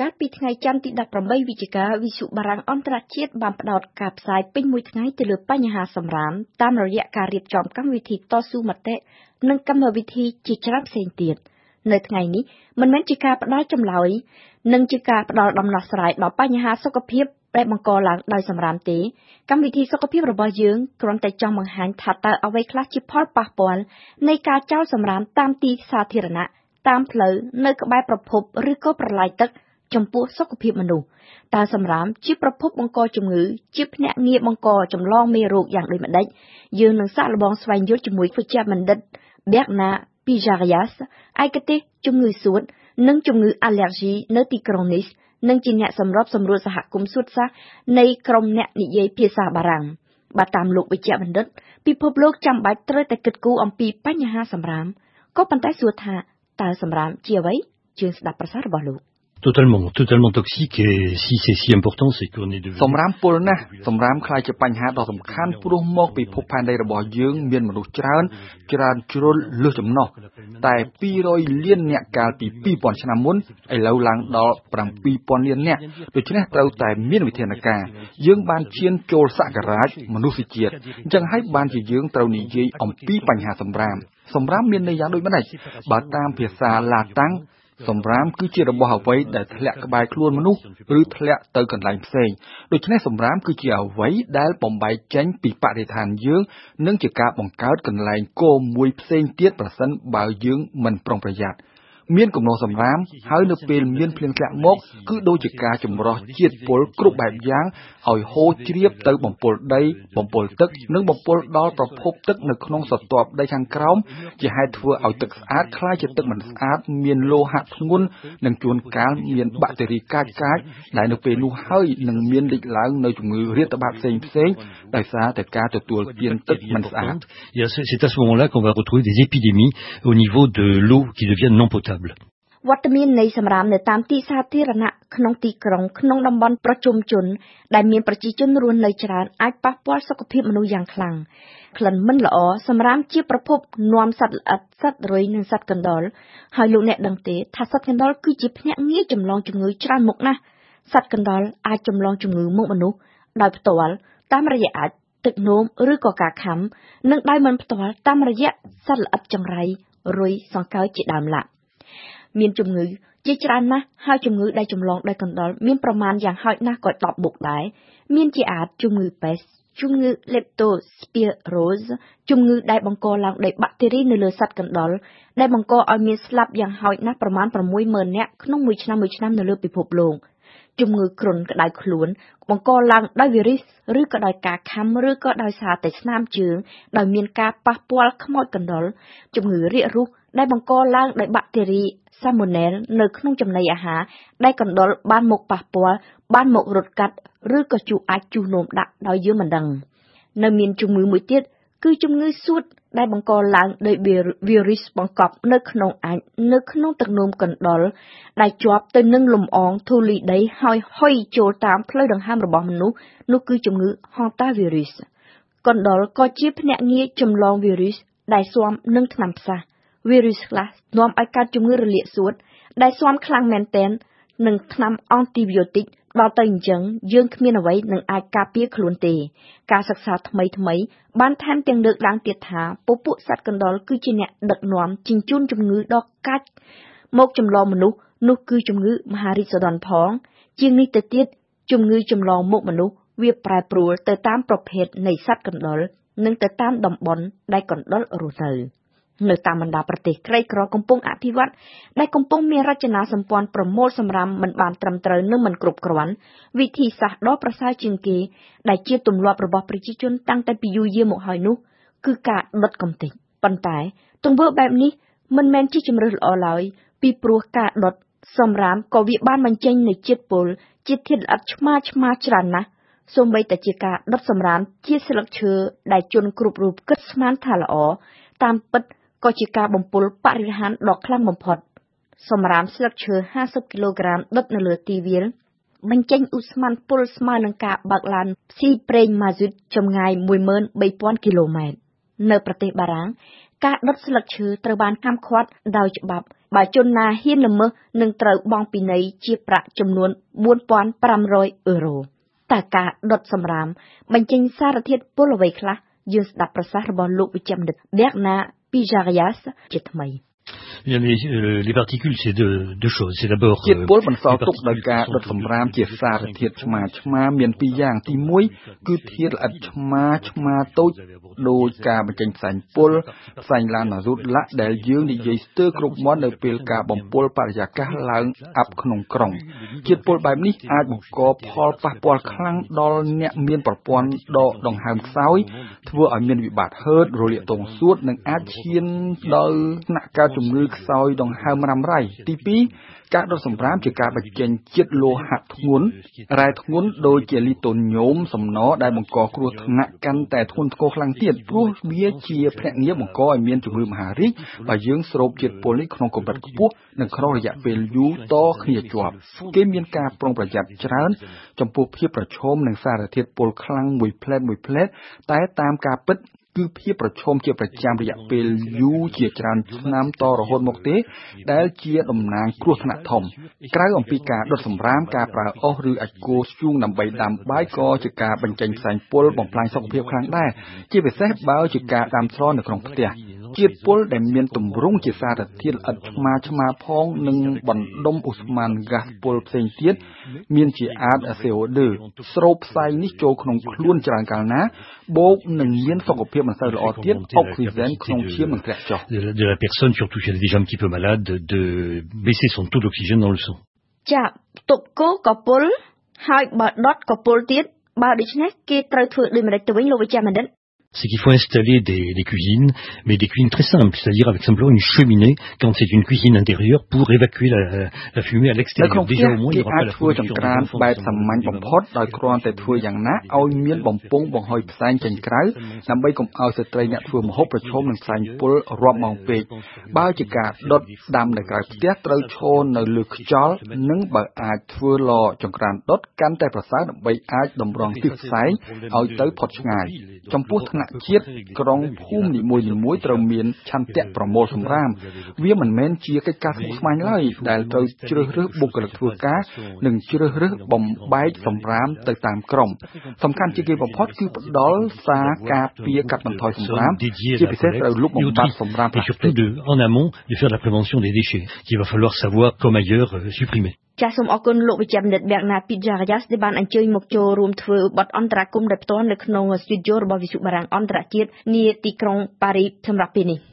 កាលពីថ្ងៃច័ន្ទទី18វិច្ឆិកាវិសុបារាំងអន្តរជាតិបានផ្ដោតការផ្សាយពេញមួយថ្ងៃទៅលើបញ្ហាសម្រាមតាមរយៈការរៀបចំកម្មវិធីតស៊ូមតិនិងកម្មវិធីជាច្រើនផ្សេងទៀតនៅថ្ងៃនេះមិនមែនជាការផ្ដល់ចម្លើយនិងជាការផ្ដល់ដំណោះស្រាយដល់បញ្ហាសុខភាពដែលបង្កឡើងដោយសម្រាមទេកម្មវិធីសុខភាពរបស់យើងគ្រាន់តែចង់បង្ហាញថាតើអ្វីខ្លះជាផលប៉ះពាល់នៃការចោលសម្រាមតាមទីសាធារណៈតាមផ្លូវនៅក្បែរប្រភពឬក៏ប្រឡាយទឹក ចំពោះសុខភាពមនុស្សតើសម្រាមជាប្រភពបង្កជំងឺ ជាភ្នាក់ងារបង្កចម្លងមេរោគយ៉ាងដូចម្ដេចយើងនឹងសាកល្បងស្វែងយល់ជាមួយវិជ្ជបណ្ឌិត Bernard Pijarias ឯកទេសជំងឺសួត និងជំងឺអាឡែហ្ស៊ីនៅទីក្រុងនីសនិងជាអ្នកសម្របសម្រួលសហគមន៍សួតសាសនៃក្រុមអ្នកនិយាយភាសាបារាំងបើតាមលោកវិជ្ជបណ្ឌិត ពិភពលោកចាំបាច់ត្រូវតែគិតគូរអំពីបញ្ហាសម្រាមក៏ប៉ុន្តែសួរថាតើសម្រាមជាអ្វីជឿស្ដាប់ប្រសាសន៍របស់លោក totalement totalement toxique et si c'est si important c'est qu'on est devenu សម្រាមពុលណាស់សម្រាមខ្លាចជាបញ្ហាដ៏សំខាន់ព្រោះមកពីភពផែនដីរបស់យើងមានមនុស្សច្រើនច្រើនជ្រុលលើសចំណុះតែ200លានអ្នកកាលពី2000ឆ្នាំមុនឥឡូវឡើងដល់7000លានអ្នកដូច្នេះត្រូវតែមានវិធានការយើងបានឈានចូលសករាជមនុស្សជាតិអញ្ចឹងហើយបានជាយើងត្រូវនិយាយអំពីបញ្ហាសម្រាមសម្រាមមានន័យយ៉ាងដូចម្ដេចបើតាមភាសាឡាតាំង សម្រាមគឺជារបស់អ្វីដែលធ្លាក់ក្បែរខ្លួនមនុស្សឬធ្លាក់ទៅកន្លែងផ្សេងដូច្នេះសម្រាមគឺជាអ្វីដែលបំបែកចេញពីបរិស្ថានយើង និងជាការបង្កើតកន្លែងគោមួយផ្សេងទៀតប្រសិនបើយើងមិនប្រុងប្រយ័ត្ន មានគំនងសម្រាម ហើយនៅពេលមានភ្លៀងធ្លាក់មក គឺដូចជាការចម្រោះជាតិពុលគ្រប់បែបយ៉ាងឲ្យហូរជ្រាបទៅបំពុលដី បំពុលទឹក និងបំពុលដល់ប្រភពទឹកនៅក្នុងសត្វដីខាងក្រោម ជាហេតុធ្វើឲ្យទឹកស្អាតក្លាយជាទឹកមិនស្អាត មានលោហៈធ្ងន់និងជួនកាលមានបាក់តេរីកាចកាចដែលនៅពេលនោះហើយនឹងមានលេចឡើងនៅជំងឺរាតត្បាតផ្សេងផ្សេងដោយសារតែការទទួលទានទឹកមិនស្អាត C'est à ce moment-là qu'on va retrouver des épidémies au niveau de l'eau qui devient non potable. វត្តមាននៃសម្រាមនៅតាមទីសាធារណៈក្នុងទីក្រុងក្នុងតំបន់ប្រជុំជន ដែលមានប្រជាជនរស់នៅច្រើនអាចប៉ះពាល់សុខភាពមនុស្សយ៉ាងខ្លាំងក្លិនមិនល្អសម្រាមជាប្រភពនាំសត្វល្អិតសត្វរុយនិងសត្វកណ្ដុរហើយលោកអ្នកដឹងទេថាសត្វកណ្ដុរគឺជាភ្នាក់ងារចម្លងជំងឺច្រើនមុខណាស់សត្វកណ្ដុរអាចចម្លងជំងឺមកមនុស្សដោយផ្ទាល់តាមរយៈអាចទឹកនោមឬក៏ការខាំនិងដោយមិនផ្ទាល់តាមរយៈសត្វល្អិតចង្រៃរុយសង្កោចជាដើមឡាក់ មានជំងឺជាច្រើនណាស់ហើយជំងឺដែលចម្លងដោយកណ្ដុរមានប្រមាណយ៉ាងហោចណាស់ក៏10មុខដែរមានជាអាចជំងឺប៉េសជំងឺ Leptospirose ជំងឺដែលបង្កឡើងដោយបាក់តេរីនៅលើសត្វកណ្ដុរដែលបង្កឲ្យមានស្លាប់យ៉ាងហោចណាស់ប្រមាណ60000នាក់ក្នុងមួយឆ្នាំមួយឆ្នាំនៅលើពិភពលោកជំងឺគ្រុនក្តៅខ្លួន បង្កឡើងដោយវីរុសឬក៏ដោយការខាំឬក៏ដោយសារតែស្នាមជើងដោយមានការប៉ះពាល់ខ្មោចកណ្ដុរជំងឺរាករូស ដែលបង្កឡើងដោយបាក់តេរី Salmonella នៅក្នុងចំណីអាហារដែលកណ្ដុរបានមកប៉ះពាល់បានមករត់កាត់ឬក៏ជូរអាចជូសនោមដាក់ដោយយើងមិនដឹងនៅមានជំងឺមួយទៀតគឺជំងឺសួតដែលបង្កឡើងដោយវីរុសបង្កប់នៅក្នុងអាចនៅក្នុងទឹកនោមកណ្ដុរដែលជាប់ទៅនឹងលំអងធូលីដីហើយហុយចូលតាមផ្លូវដង្ហើមរបស់មនុស្សនោះគឺជំងឺ Hantavirus កណ្ដុរក៏ជាភ្នាក់ងារចម្លងវីរុសដែលស៊ាំនឹងថ្នាំផ្សះ វីរុសខ្លះនាំឲ្យកើតជំងឺរលាកសួត ដែលស៊ាំខ្លាំងមែនទែននឹងថ្នាំអង់ទីប៊ីយោទិកដល់ទៅអញ្ចឹងយើងគ្មានអ្វីនឹងអាចការពារខ្លួនទេ ការសិក្សាថ្មីថ្មីបានថែមទាំងលើកឡើងទៀតថាពពួកសត្វកណ្ដុរគឺជាអ្នកដឹកនាំជញ្ជូនជំងឺដ៏កាចមកចម្លងមនុស្សនោះគឺជំងឺមហារីកសដន់ផង ជាងនេះទៅទៀតជំងឺចម្លងមុខមនុស្សវាប្រែប្រួលទៅតាមប្រភេទនៃសត្វកណ្ដុរនិងទៅតាមតំបន់ដែលកណ្ដុររស់នៅ នៅតាមបណ្ដាប្រទេសក្រីក្រកំពុងអភិវឌ្ឍដែលកំពុងមានរចនាសម្ព័ន្ធប្រមូលសម្រាមមិនបានត្រឹមត្រូវនិងមិនគ្រប់គ្រាន់វិធីសាស្ត្រដ៏ប្រសើរជាងគេដែលជាទម្លាប់របស់ប្រជាជនតាំងតែពីយូរយារមកហើយនោះ គឺការដុតកំទេចប៉ុន្តែ ទង្វើបែបនេះមិនមែនជាជំរើសល្អឡើយពីព្រោះការដុតសម្រាមក៏វាបានបញ្ចេញនូវជាតិពុលជាតិធាតុល្អិតឆ្មាឆ្មាច្រើនណាស់សូម្បីតែជាការដុតសម្រាមជាស្លឹកឈើដែលជនគ្រប់រូបគិតស្មានថាល្អតាមពិត ក៏ជាការបំពុលបរិស្ថានដ៏ខ្លាំងបំផុតសម្រាមស្លឹកឈើ50គីឡូក្រាមដុតនៅលើទីវាល បញ្ចេញឧស្ម័នពុលស្មើនឹងការបើកឡានផ្ស៊ីប្រេងម៉ាស៊ូតចម្ងាយ13000គីឡូម៉ែត្រនៅប្រទេសបារាំងការដុតស្លឹកឈើត្រូវបានហាមឃាត់ដោយច្បាប់បើជនណាហ៊ានល្មើសនឹងត្រូវបង់ពិន័យជាប្រាក់ចំនួន4500អឺរ៉ូតើការដុតសម្រាមបញ្ចេញសារធាតុពុលអ្វីខ្លះយើងស្ដាប់ប្រសាសន៍របស់លោកវិជ្ជបណ្ឌិត Bernard Pijarias ជាថ្មី Les, euh, les particules, c'est deux, deux choses. C'est d'abord ជាតិពុលបន្សល់ទុកដោយការដុតសម្រាមជាសារធាតុឆ្មាឆ្មាមានពីរយ៉ាងទី1គឺធាតុល្អិតឆ្មាឆ្មាតូចដោយការបញ្ចេញផ្សែងពុលផ្សែងឡានរូតឡាក់ដែលយើងនិយាយស្ទើរគ្រប់មាត់នៅពេលការបំពុលបរិយាកាសឡើងអាប់ក្នុងក្រុងជាតិពុលបែបនេះអាចបង្កផលប៉ះពាល់ខ្លាំងដល់អ្នកមានប្រព័ន្ធដកដង្ហើមខ្សោយធ្វើឲ្យមានវិបត្តិហឺតរលាកទងសួតនិងអាចឈានដល់ថ្នាក់កើតជំងឺខ្សោយដង្ហើមរ៉ាំរ៉ៃទី2ការដុតសម្រាមជាការបញ្ចេញជាតិលោហៈធ្ងន់រ៉ែធ្ងន់ដូចជាលីតូញូមសំណដែលបង្កគ្រោះថ្នាក់កាន់តែធ្ងន់ធ្ងរខ្លាំងទៀតព្រោះវាជាភ្នាក់ងារបង្កឲ្យមានជំងឺមហារីកបើយើងស្រូបជាតិពុលនេះក្នុងកម្រិតខ្ពស់និងក្នុងរយៈពេលយូរតគ្នាជាប់គេមានការប្រុងប្រយ័ត្នច្រើន ចំពោះភាពប្រឈមនឹងសារធាតុពុលខ្លាំងមួយផ្លែតមួយផ្លែតតែតាមការពិត គឺភាពប្រឈមជាប្រចាំរយៈពេលយូរជាច្រើនឆ្នាំតរហូតមកទេ ដែលជាតំណាងគ្រោះថ្នាក់ធំ ក្រៅអំពីការដុតសម្រាមការប្រើអុសឬអាចគោធ្យូងដើម្បីដាំបាយក៏ជាការបញ្ចេញផ្សែងពុលបំផ្លាញសុខភាពខ្លាំងដែរជាពិសេសបើជាការដាំស្រូវនៅក្នុងផ្ទះ ជាតិពុលដែលមានទម្រង់ជាសារធាតុល្អិតឆ្មាឆ្មាផងនិងបណ្ដុំឧស្ម័នហ្គាសពុលផ្សេងទៀតមានជាអាត CO2 ស្រូបផ្សែងនេះចូលក្នុងខ្លួនច្រើនកាលណាបូកនឹងមានសុខភាពមិនសូវល្អទៀតអុកស៊ីហ្សែនក្នុងឈាមនឹងធ្លាក់ចុះ de la personne surtout si elle est déjà un petit peu malade de baisser son taux d'oxygène dans le sang ចាទុកគោកពុលហើយបើដុតកពុលទៀតបើដូច្នេះគេត្រូវធ្វើដូចម្ដេចទៅវិញលោកវិជ្ជបណ្ឌិត c'est qu'il faut installer des, des, cuisines, mais des cuisines très simples, c'est-à-dire avec simplement une cheminée quand c'est une cuisine intérieure pour évacuer la, la fumée à l'extérieur. Déjà au moins il n'y aura pas la production de បែបសាមញ្ញបំផុតដោយគ្រាន់តែធ្វើយ៉ាងណាឲ្យមានបំពង់បង្ហុយផ្សែងចេញក្រៅដើម្បីកុំឲ្យស្ត្រីអ្នកធ្វើម្ហូបប្រឈមនឹងផ្សែងពុលរាប់ម៉ោងពេកបើជាការដុតដាំនៅក្រៅផ្ទះត្រូវឈរនៅលើខ្យល់និងបើអាចធ្វើឡចង្ក្រានដុតកាន់តែប្រសើរដើម្បីអាចតម្រង់ទិសផ្សែងឲ្យទៅផុតឆ្ងាយចំពោះថ្ la នាក់ជាតិក្រុងភូមិនីមួយៗត្រូវមានឆន្ទៈប្រមូលសម្រាម វាមិនមែនជាកិច្ចការស្មុគស្មាញឡើយដែលត្រូវជ្រើសរើសបុគ្គលិកធ្វើការនិងជ្រើសរើសបំបែកសម្រាមទៅតាមក្រុម សំខាន់ជាងគេបំផុតគឺផ្ដល់សារការពារកាត់បន្ថយសម្រាមជាពិសេសត្រូវលុបបំបាត់សម្រាម et surtout de en amont de faire la prévention des déchets qu'il va falloir savoir comme ailleurs supprimer ចាសសូមអរគុណលោកវិជ្ជបណ្ឌិតបែកណាពីចារយ៉ាសដែលបានអញ្ជើញមកចូលរួមធ្វើបទអន្តរកម្មដោយផ្ទាល់នៅក្នុងស្ទូឌីយោរបស់វិទ្យុបារាំងអន្តរជាតិនាទីក្រុងប៉ារីសសម្រាប់ពេលនេះ